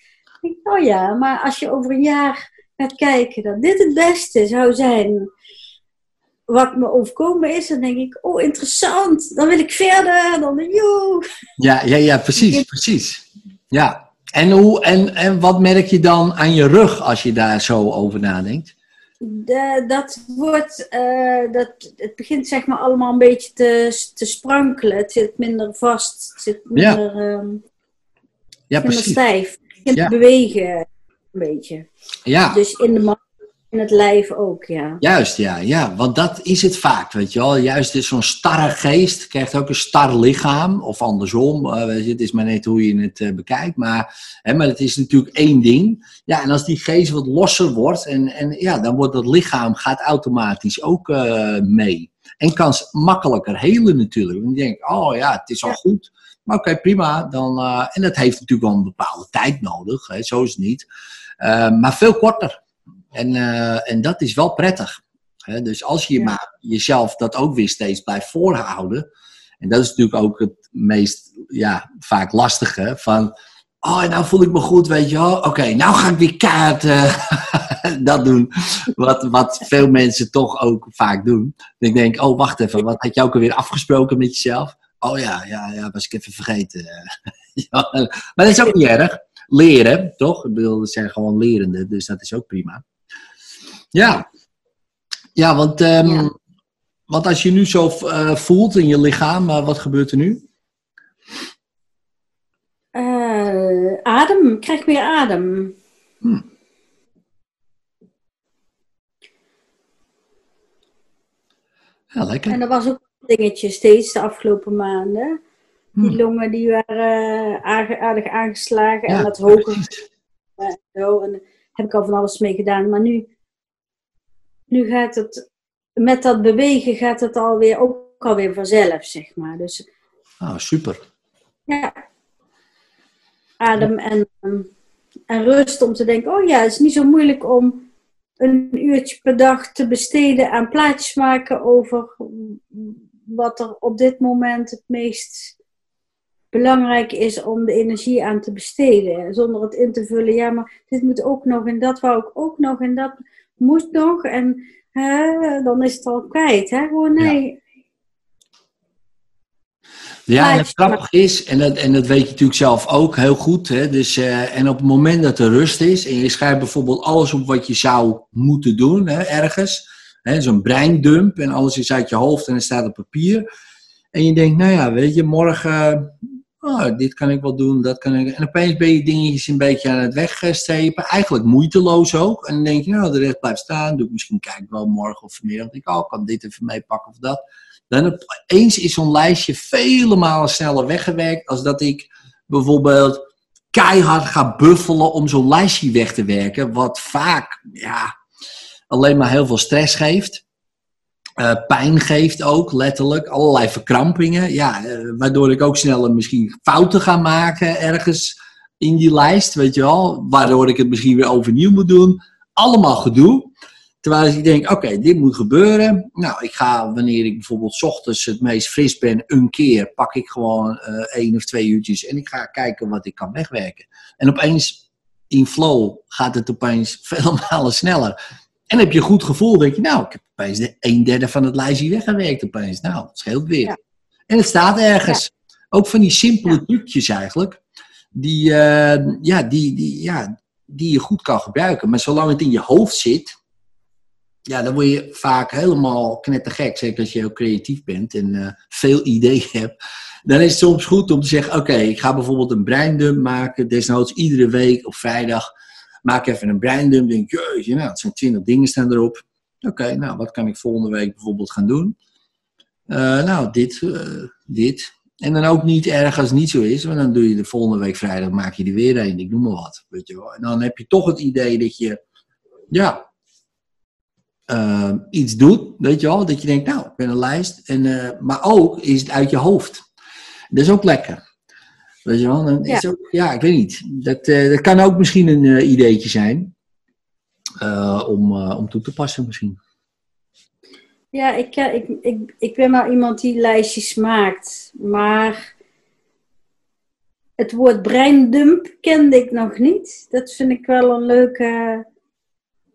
Ik denk, oh ja, maar als je over een jaar gaat kijken dat dit het beste zou zijn wat me overkomen is, dan denk ik, oh interessant, dan wil ik verder, dan joe. Ja, ja, ja, precies, [LAUGHS] precies. Ja. En, hoe, en, en wat merk je dan aan je rug als je daar zo over nadenkt? De, dat wordt, eh, dat, het begint zeg maar allemaal een beetje te, te sprankelen. Het zit minder vast, het zit Ja. minder, ehm, Ja, minder precies. stijf. Het begint Ja. te bewegen een beetje. Ja, Dus in de in het lijf ook, ja. juist, ja, ja. Want dat is het vaak, weet je wel. Juist is zo'n starre geest krijgt ook een star lichaam. Of andersom, weet je, het is maar net hoe je het eh, bekijkt. Maar, hè, maar het is natuurlijk één ding. Ja, en als die geest wat losser wordt, en, en ja, dan wordt dat lichaam gaat automatisch ook eh, mee. En kan makkelijker helen natuurlijk. Want je denkt, oh ja, het is al Ja. goed. Maar oké, prima. Dan, en dat heeft natuurlijk wel een bepaalde tijd nodig. Hè, zo is het niet. Maar veel korter. En, eh, en dat is wel prettig. Hè? Dus als je Ja. maar jezelf dat ook weer steeds blijft voorhouden. En dat is natuurlijk ook het meest ja, vaak lastige. Van, oh, nou voel ik me goed, weet je wel. Oké, nou ga ik weer kaart [LAUGHS] dat doen. Wat, wat veel mensen toch ook vaak doen. En ik denk, oh, wacht even. Wat had je ook alweer afgesproken met jezelf? Oh ja, ja, ja, was ik even vergeten. Ja, [LAUGHS] maar dat is ook niet erg. Leren, toch? Ik bedoel, zijn gewoon lerende, dus dat is ook prima. Ja, ja want, ehm, Ja. want als je nu zo eh, voelt in je lichaam, eh, wat gebeurt er nu? Eh, adem, ik krijg meer adem. Ja, lekker. En dat was ook een dingetje steeds de afgelopen maanden. Die Hm. longen die waren aardig, aangeslagen Ja, en dat hoge precies. en zo. En daar heb ik al van alles mee gedaan. Maar nu, nu gaat het, met dat bewegen gaat het alweer ook alweer vanzelf, zeg maar. Dus Ah, super. ja, adem en, en rust om te denken, oh ja, het is niet zo moeilijk om een uurtje per dag te besteden aan plaatjes maken over wat er op dit moment het meest belangrijk is om de energie aan te besteden. Zonder het in te vullen, ja, maar dit moet ook nog en dat wou ik ook nog en dat moet nog. En hè, dan is het al kwijt. Hè? Gewoon nee. Ja, en het grappige is, en dat, en dat weet je natuurlijk zelf ook heel goed. Hè, dus, eh, en op het moment dat er rust is en je schrijft bijvoorbeeld alles op wat je zou moeten doen hè, ergens. hè, Zo'n breindump en alles is uit je hoofd en het staat op papier. En je denkt, nou ja, weet je, morgen, oh, dit kan ik wel doen, dat kan ik. En opeens ben je dingetjes een beetje aan het wegstrepen. Eigenlijk moeiteloos ook. En dan denk je, nou, de rest blijft staan. Doe ik misschien kijk wel morgen of vanmiddag. Ik, oh, ik kan dit even meepakken of dat. Dan opeens is zo'n lijstje vele malen sneller weggewerkt als dat ik bijvoorbeeld keihard ga buffelen om zo'n lijstje weg te werken. Wat vaak ja, alleen maar heel veel stress geeft. Eh, pijn geeft ook, letterlijk. Allerlei verkrampingen. Ja, eh, waardoor ik ook sneller misschien fouten ga maken ergens in die lijst, weet je wel. Waardoor ik het misschien weer overnieuw moet doen. Allemaal gedoe. Terwijl ik denk, oké, dit moet gebeuren. Nou, ik ga, wanneer ik bijvoorbeeld ochtends het meest fris ben, een keer, pak ik gewoon eh één of twee uurtjes en ik ga kijken wat ik kan wegwerken. En opeens, in flow, gaat het opeens [LAUGHS] vele malen sneller. En heb je een goed gevoel, denk je, nou, ik heb opeens de een derde van het lijstje weggewerkt opeens. Nou, het scheelt weer. Ja. En het staat ergens. Ook van die simpele Ja. trucjes eigenlijk, die, eh, ja, die, die, ja, die je goed kan gebruiken. Maar zolang het in je hoofd zit, ja, dan word je vaak helemaal knettergek. Zeker als je heel creatief bent en eh, veel [LAUGHS] ideeën hebt. Dan is het soms goed om te zeggen, oké, ik ga bijvoorbeeld een breindump maken. Desnoods iedere week op vrijdag. Maak even een breindump. Denk, jeetje, nou, het zijn twintig dingen staan erop. Oké, nou, wat kan ik volgende week bijvoorbeeld gaan doen? Eh, nou, dit, eh, dit. En dan ook niet erg als het niet zo is. Want dan doe je de volgende week vrijdag, maak je er weer een. Ik noem maar wat. Weet je wel. En dan heb je toch het idee dat je, ja, eh, iets doet, weet je wel. Dat je denkt, nou, ik ben een lijst. En, eh, maar ook is het uit je hoofd. Dat is ook lekker. Weet je wel. Dan is Ja. Ook, ja, ik weet niet. Dat, eh, dat kan ook misschien een eh, ideetje zijn. eh, om, om toe te passen misschien. Ja, ik, ik, ik, ik ben wel iemand die lijstjes maakt. Maar het woord breindump kende ik nog niet. Dat vind ik wel een leuke.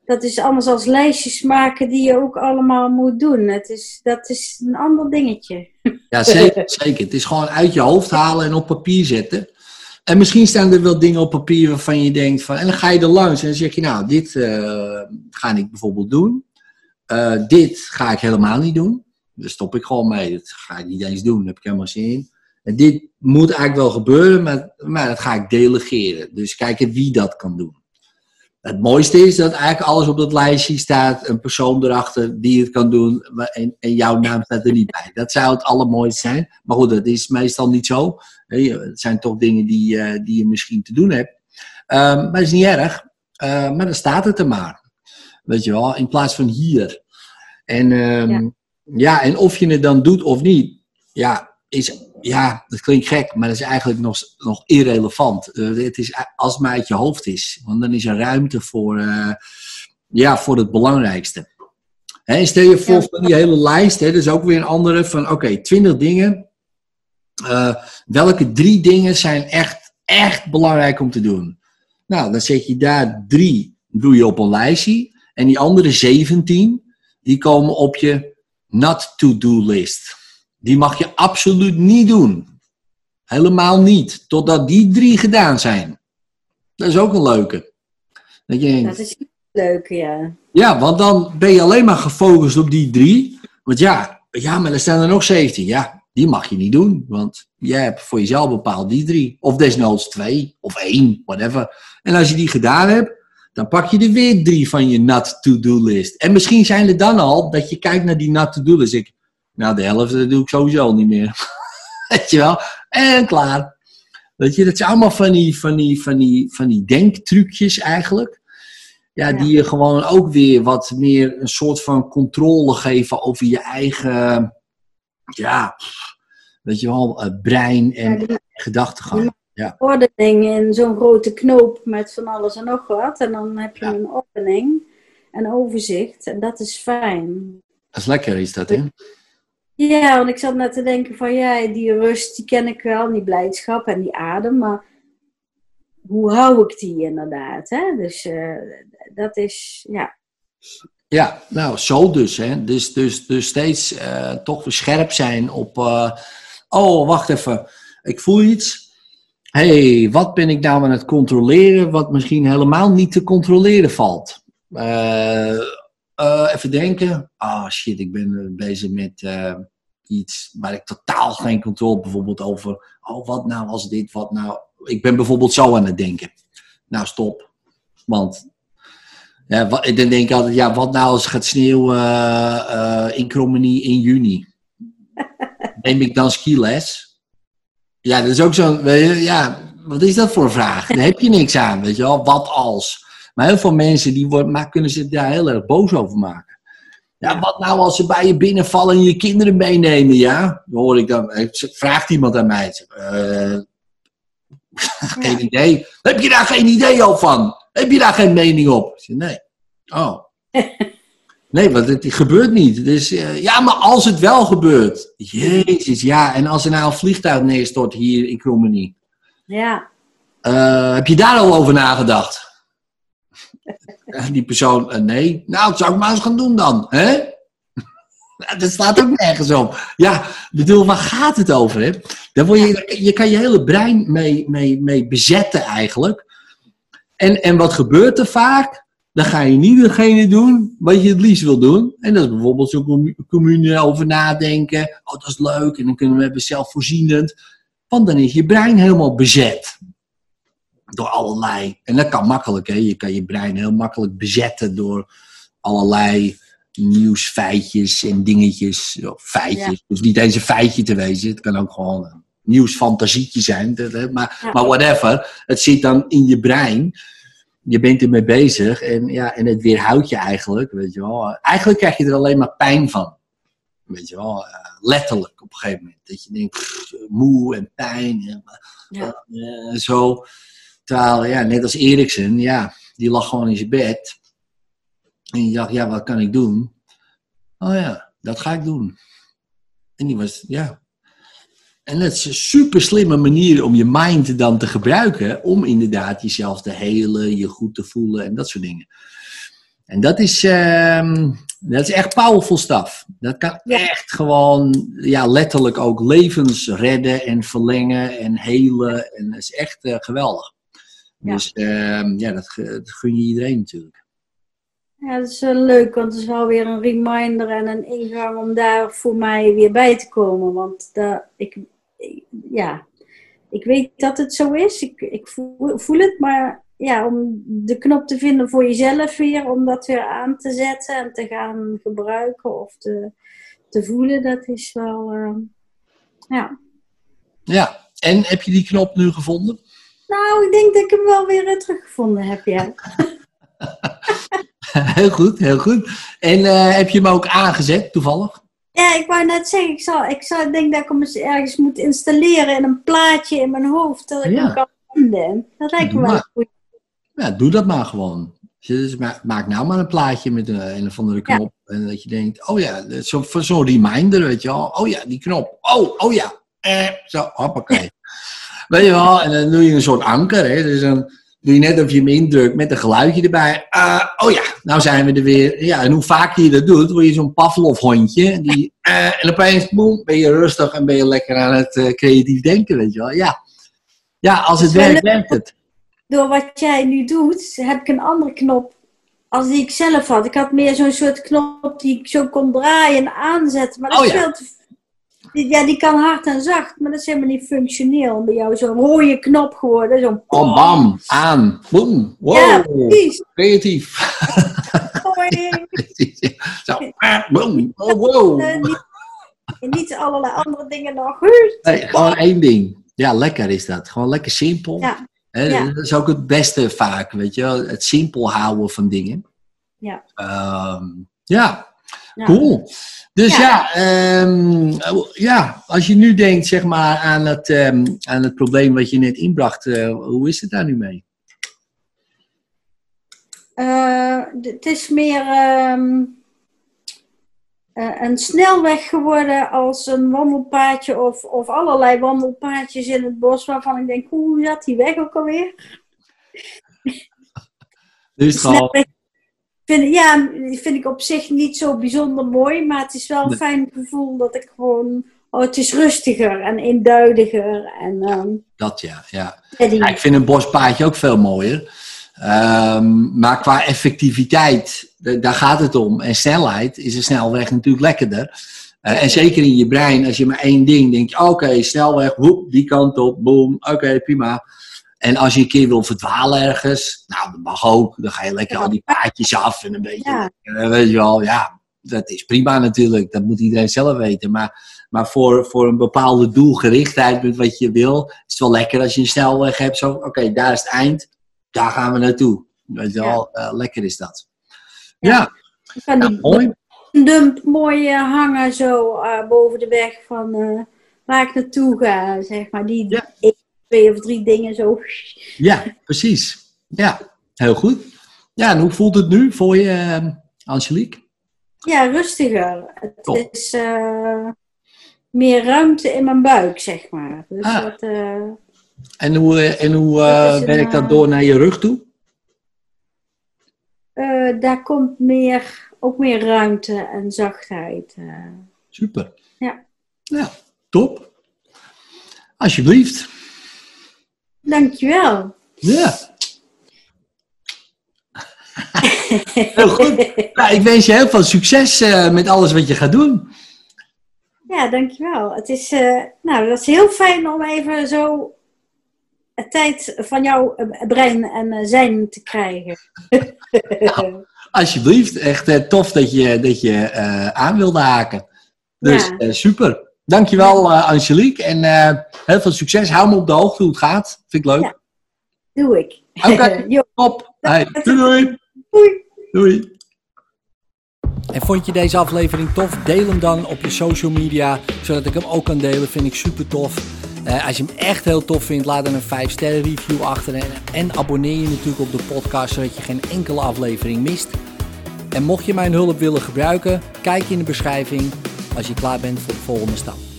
Dat is anders als lijstjes maken die je ook allemaal moet doen. Het is, dat is een ander dingetje. Ja, zeker, [LAUGHS] zeker. Het is gewoon uit je hoofd halen en op papier zetten. En misschien staan er wel dingen op papier waarvan je denkt van... En dan ga je er langs en dan zeg je, nou, dit eh, ga ik bijvoorbeeld doen. Eh, dit ga ik helemaal niet doen. Daar stop ik gewoon mee. Dat ga ik niet eens doen, daar heb ik helemaal zin in. En dit moet eigenlijk wel gebeuren, maar, maar dat ga ik delegeren. Dus kijken wie dat kan doen. Het mooiste is dat eigenlijk alles op dat lijstje staat, een persoon erachter die het kan doen en, en jouw naam staat er niet bij. Dat zou het allermooiste zijn. Maar goed, dat is meestal niet zo. Het zijn toch dingen die, eh, die je misschien te doen hebt. Ehm, maar dat is niet erg. Eh, maar dan staat het er maar. Weet je wel, in plaats van hier. En, ehm, Ja. ja, en of je het dan doet of niet, ja, is, ja, dat klinkt gek, maar dat is eigenlijk nog, nog irrelevant. Eh, het is, als het maar uit je hoofd is. Want dan is er ruimte voor, eh, ja, voor het belangrijkste. Hè, stel je voor van die hele lijst, hè, dat is ook weer een andere van, oké, 20 dingen. Eh, welke drie dingen zijn echt, echt belangrijk om te doen? Nou, dan zet je daar drie, doe je op een lijstje. En die andere 17, die komen op je not to-do list. Die mag je absoluut niet doen. Helemaal niet. Totdat die drie gedaan zijn. Dat is ook een leuke. Dat je denkt, Dat is leuk, ja. ja, want dan ben je alleen maar gefocust op die drie. Want ja, ja, maar er staan er nog 17. Ja, die mag je niet doen. Want jij hebt voor jezelf bepaald die drie. Of desnoods twee, of één, whatever. En als je die gedaan hebt, dan pak je er weer drie van je not to-do list. En misschien zijn er dan al dat je kijkt naar die not to-do list. Ik, nou, de helft doe ik sowieso niet meer. [LAUGHS] Weet je wel? En klaar. Weet je, dat zijn allemaal van die, van die, van die, van die denktrucjes eigenlijk. Ja, Ja. die je gewoon ook weer wat meer een soort van controle geven over je eigen, ja, weet je wel, eh, brein en Ja, gedachtegang. ordening in zo'n grote knoop met van alles en nog wat. En dan heb je Ja. een ordening, een overzicht. En dat is fijn. Dat is lekker, is dat, hè? Ja, want ik zat net te denken van ja, die rust die ken ik wel, die blijdschap en die adem, maar hoe hou ik die inderdaad? Hè? Dus eh, dat is, ja, Ja, nou, zo dus. Hè. Dus, dus, dus steeds eh, toch scherp zijn op... eh, oh, wacht even. Ik voel iets. hey, wat ben ik nou aan het controleren... wat misschien helemaal niet te controleren valt? Even denken. Ah, shit, ik ben bezig met iets... waar ik totaal geen controle bijvoorbeeld over... oh, wat nou als dit, wat nou... Ik ben bijvoorbeeld zo aan het denken. Nou, stop. Want ja, wat, dan denk ik altijd, ja, wat nou als het gaat sneeuwen eh, in Krommenie in juni? Neem ik dan skiles? Ja, dat is ook je, ja, wat is dat voor vraag? Daar heb je niks aan, weet je wel, wat als? Maar heel veel mensen, die worden, maar kunnen zich daar heel erg boos over maken. Ja, wat nou als ze bij je binnenvallen en je kinderen meenemen, ja? Hoor ik dan, eh, vraagt iemand aan mij, eh, [LAUGHS] geen idee. Heb je daar geen idee al van? Heb je daar geen mening op? Zeg, nee. Oh. [LAUGHS] Nee, want het gebeurt niet. Dus ja, maar als het wel gebeurt. Jezus, ja. En als er nou een vliegtuig neerstort hier in Krommenie. ja, heb je daar al over nagedacht? Eh, Die persoon, eh, nee. Nou, dat zou ik maar eens gaan doen dan. Hè? [LAUGHS] Nou, Dat staat ook nergens op. Ja, bedoel, waar gaat het over? Hè? Daar word je, je kan je hele brein mee, mee, mee bezetten eigenlijk. En, en wat gebeurt er vaak? Dan ga je niet degene doen wat je het liefst wil doen. En dat is bijvoorbeeld zo'n commu- commune over nadenken. Oh, dat is leuk. En dan kunnen we hebben zelfvoorzienend. Want dan is je brein helemaal bezet. Door allerlei. En dat kan makkelijk, hè. Je kan je brein heel makkelijk bezetten door allerlei nieuwsfeitjes en dingetjes. Feitjes. Ja. Dus niet eens een feitje te wezen. Het kan ook gewoon een nieuwsfantasietje zijn. Maar, Ja. maar whatever. Het zit dan in je brein. Je bent ermee bezig. En, ja, en het weerhoudt je eigenlijk. Weet je wel. Eigenlijk krijg je er alleen maar pijn van. Weet je wel. eh, letterlijk op een gegeven moment. Dat je denkt, pff, moe en pijn. En, ja, eh, zo. Terwijl, ja, net als Eriksen, ja, die lag gewoon in zijn bed. En die dacht, ja, wat kan ik doen? Oh ja, dat ga ik doen. En die was, ja. En dat is een super slimme manier om je mind dan te gebruiken. Om inderdaad jezelf te helen, je goed te voelen en dat soort dingen. En dat is, ehm, dat is echt powerful stuff. Dat kan echt gewoon, ja, letterlijk ook levens redden en verlengen en helen. En dat is echt eh, geweldig. Ja. Dus ehm, ja, dat, dat gun je iedereen natuurlijk. ja, dat is wel leuk, want het is wel weer een reminder en een ingang om daar voor mij weer bij te komen. Want daar, ik, ik- ja, ik weet dat het zo is, ik, ik voel, voel het, maar ja, om de knop te vinden voor jezelf weer, om dat weer aan te zetten en te gaan gebruiken of te, te voelen, dat is wel, eh, ja. Ja, en heb je die knop nu gevonden? Nou, ik denk dat ik hem wel weer eh, teruggevonden heb, ja. [LAUGHS] heel goed, heel goed. En eh, heb je hem ook aangezet, toevallig? Ja, ik wou net zeggen, ik, zal, ik zal, denk dat ik hem eens ergens moet installeren in een plaatje in mijn hoofd, dat ik Ja. hem kan vinden. Dat lijkt me wel goed. Ja, doe dat maar gewoon. Dus ma- maak nou maar een plaatje met een, een of andere Ja. knop. En dat je denkt, oh ja, zo, zo'n reminder, weet je wel. Oh ja, die knop. Oh, oh ja. Eh, zo, hoppakee. Weet je wel, en dan doe je een soort anker. Hè? Dus dan doe je net of je hem indrukt met een geluidje erbij. Ah, oh ja, nou zijn we er weer. Ja, en hoe vaker je dat doet, word je zo'n Pavlov-hondje. Die, eh, en opeens, boem, ben je rustig en ben je lekker aan het eh, creatief denken, weet je wel. Ja, ja als het werkt, werkt het. Door wat jij nu doet, heb ik een andere knop als die ik zelf had. Ik had meer zo'n soort knop die ik zo kon draaien en aanzetten. Maar dat Oh is ja. veel te... Ja, die kan hard en zacht, maar dat is helemaal niet functioneel. Bij jou zo'n rode knop geworden. Zo'n Bam, bam, aan, boem, wow, Ja, precies. creatief. [LAUGHS] Zo, ah, boem, oh, wow. Eh, niet, niet allerlei andere dingen nog. Nee, gewoon één ding. Ja, lekker is dat. Gewoon lekker simpel. Ja. Hè, Ja. Dat is ook het beste vaak, weet je. Het simpel houden van dingen. Ja. Ehm, ja. Ja. Cool. Dus ja, Ja. ehm, ja, als je nu denkt zeg maar, aan, het, ehm, aan het probleem wat je net inbracht, eh, hoe is het daar nu mee? Eh, het is meer ehm, eh, een snelweg geworden als een wandelpaadje of, of allerlei wandelpaadjes in het bos waarvan ik denk, hoe zat die weg ook alweer? Dus gewoon, Snelweg vind, ja, vind ik op zich niet zo bijzonder mooi, maar het is wel een fijn gevoel dat ik gewoon, oh, het is rustiger en eenduidiger en ehm dat ja, ja. ik vind een bospaadje ook veel mooier. Ehm, maar qua effectiviteit, da- daar gaat het om. En snelheid is een snelweg natuurlijk lekkerder. Eh, en zeker in je brein, als je maar één ding denkt, oké, snelweg, woep, die kant op, boom, oké, prima. En als je een keer wil verdwalen ergens, nou, dat mag ook. Dan ga je lekker al die paadjes af en een beetje, Ja. weet je wel, ja, dat is prima natuurlijk. Dat moet iedereen zelf weten. Maar, maar voor, voor een bepaalde doelgerichtheid met wat je wil, is het wel lekker als je een snelweg hebt. Zo, oké, daar is het eind, daar gaan we naartoe. Weet je wel, eh, lekker is dat. Ja. Ja, die mooi. dump mooi eh, hangen zo eh, boven de weg van waar ik naartoe ga, zeg maar. Die Ja. Twee of drie dingen zo. Ja, precies. Ja, heel goed. Ja, en hoe voelt het nu voor je, eh, Angelique? Ja, rustiger. Het Top. is eh, meer ruimte in mijn buik, zeg maar. Dus Ah. dat, eh, En hoe, eh, en hoe Dat een, werkt dat eh, door naar je rug toe? daar komt meer, ook meer ruimte en zachtheid. Super. Ja. Ja, top. Alsjeblieft. Dankjewel. Ja. [LAUGHS] Heel goed. Nou, ik wens je heel veel succes eh, met alles wat je gaat doen. Ja, dankjewel. Het is, eh, nou, dat is heel fijn om even zo tijd van jouw eh, brein en zijn te krijgen. [LAUGHS] Alsjeblieft. Echt tof dat je, dat je aan wilde haken. Dus Ja. super. Dankjewel uh, Angelique. En eh, heel veel succes. Hou me op de hoogte hoe het gaat. Vind ik leuk. Ja. Doe ik. Oké. [LAUGHS] Jo, Top. Hey, doei doei. doei. Doei. En vond je deze aflevering tof? Deel hem dan op je social media, zodat ik hem ook kan delen. Vind ik super tof. Eh, als je hem echt heel tof vindt, laat dan een 5 sterren review achter. En, en abonneer je natuurlijk op de podcast, zodat je geen enkele aflevering mist. En mocht je mijn hulp willen gebruiken, kijk in de beschrijving als je klaar bent voor de volgende stap.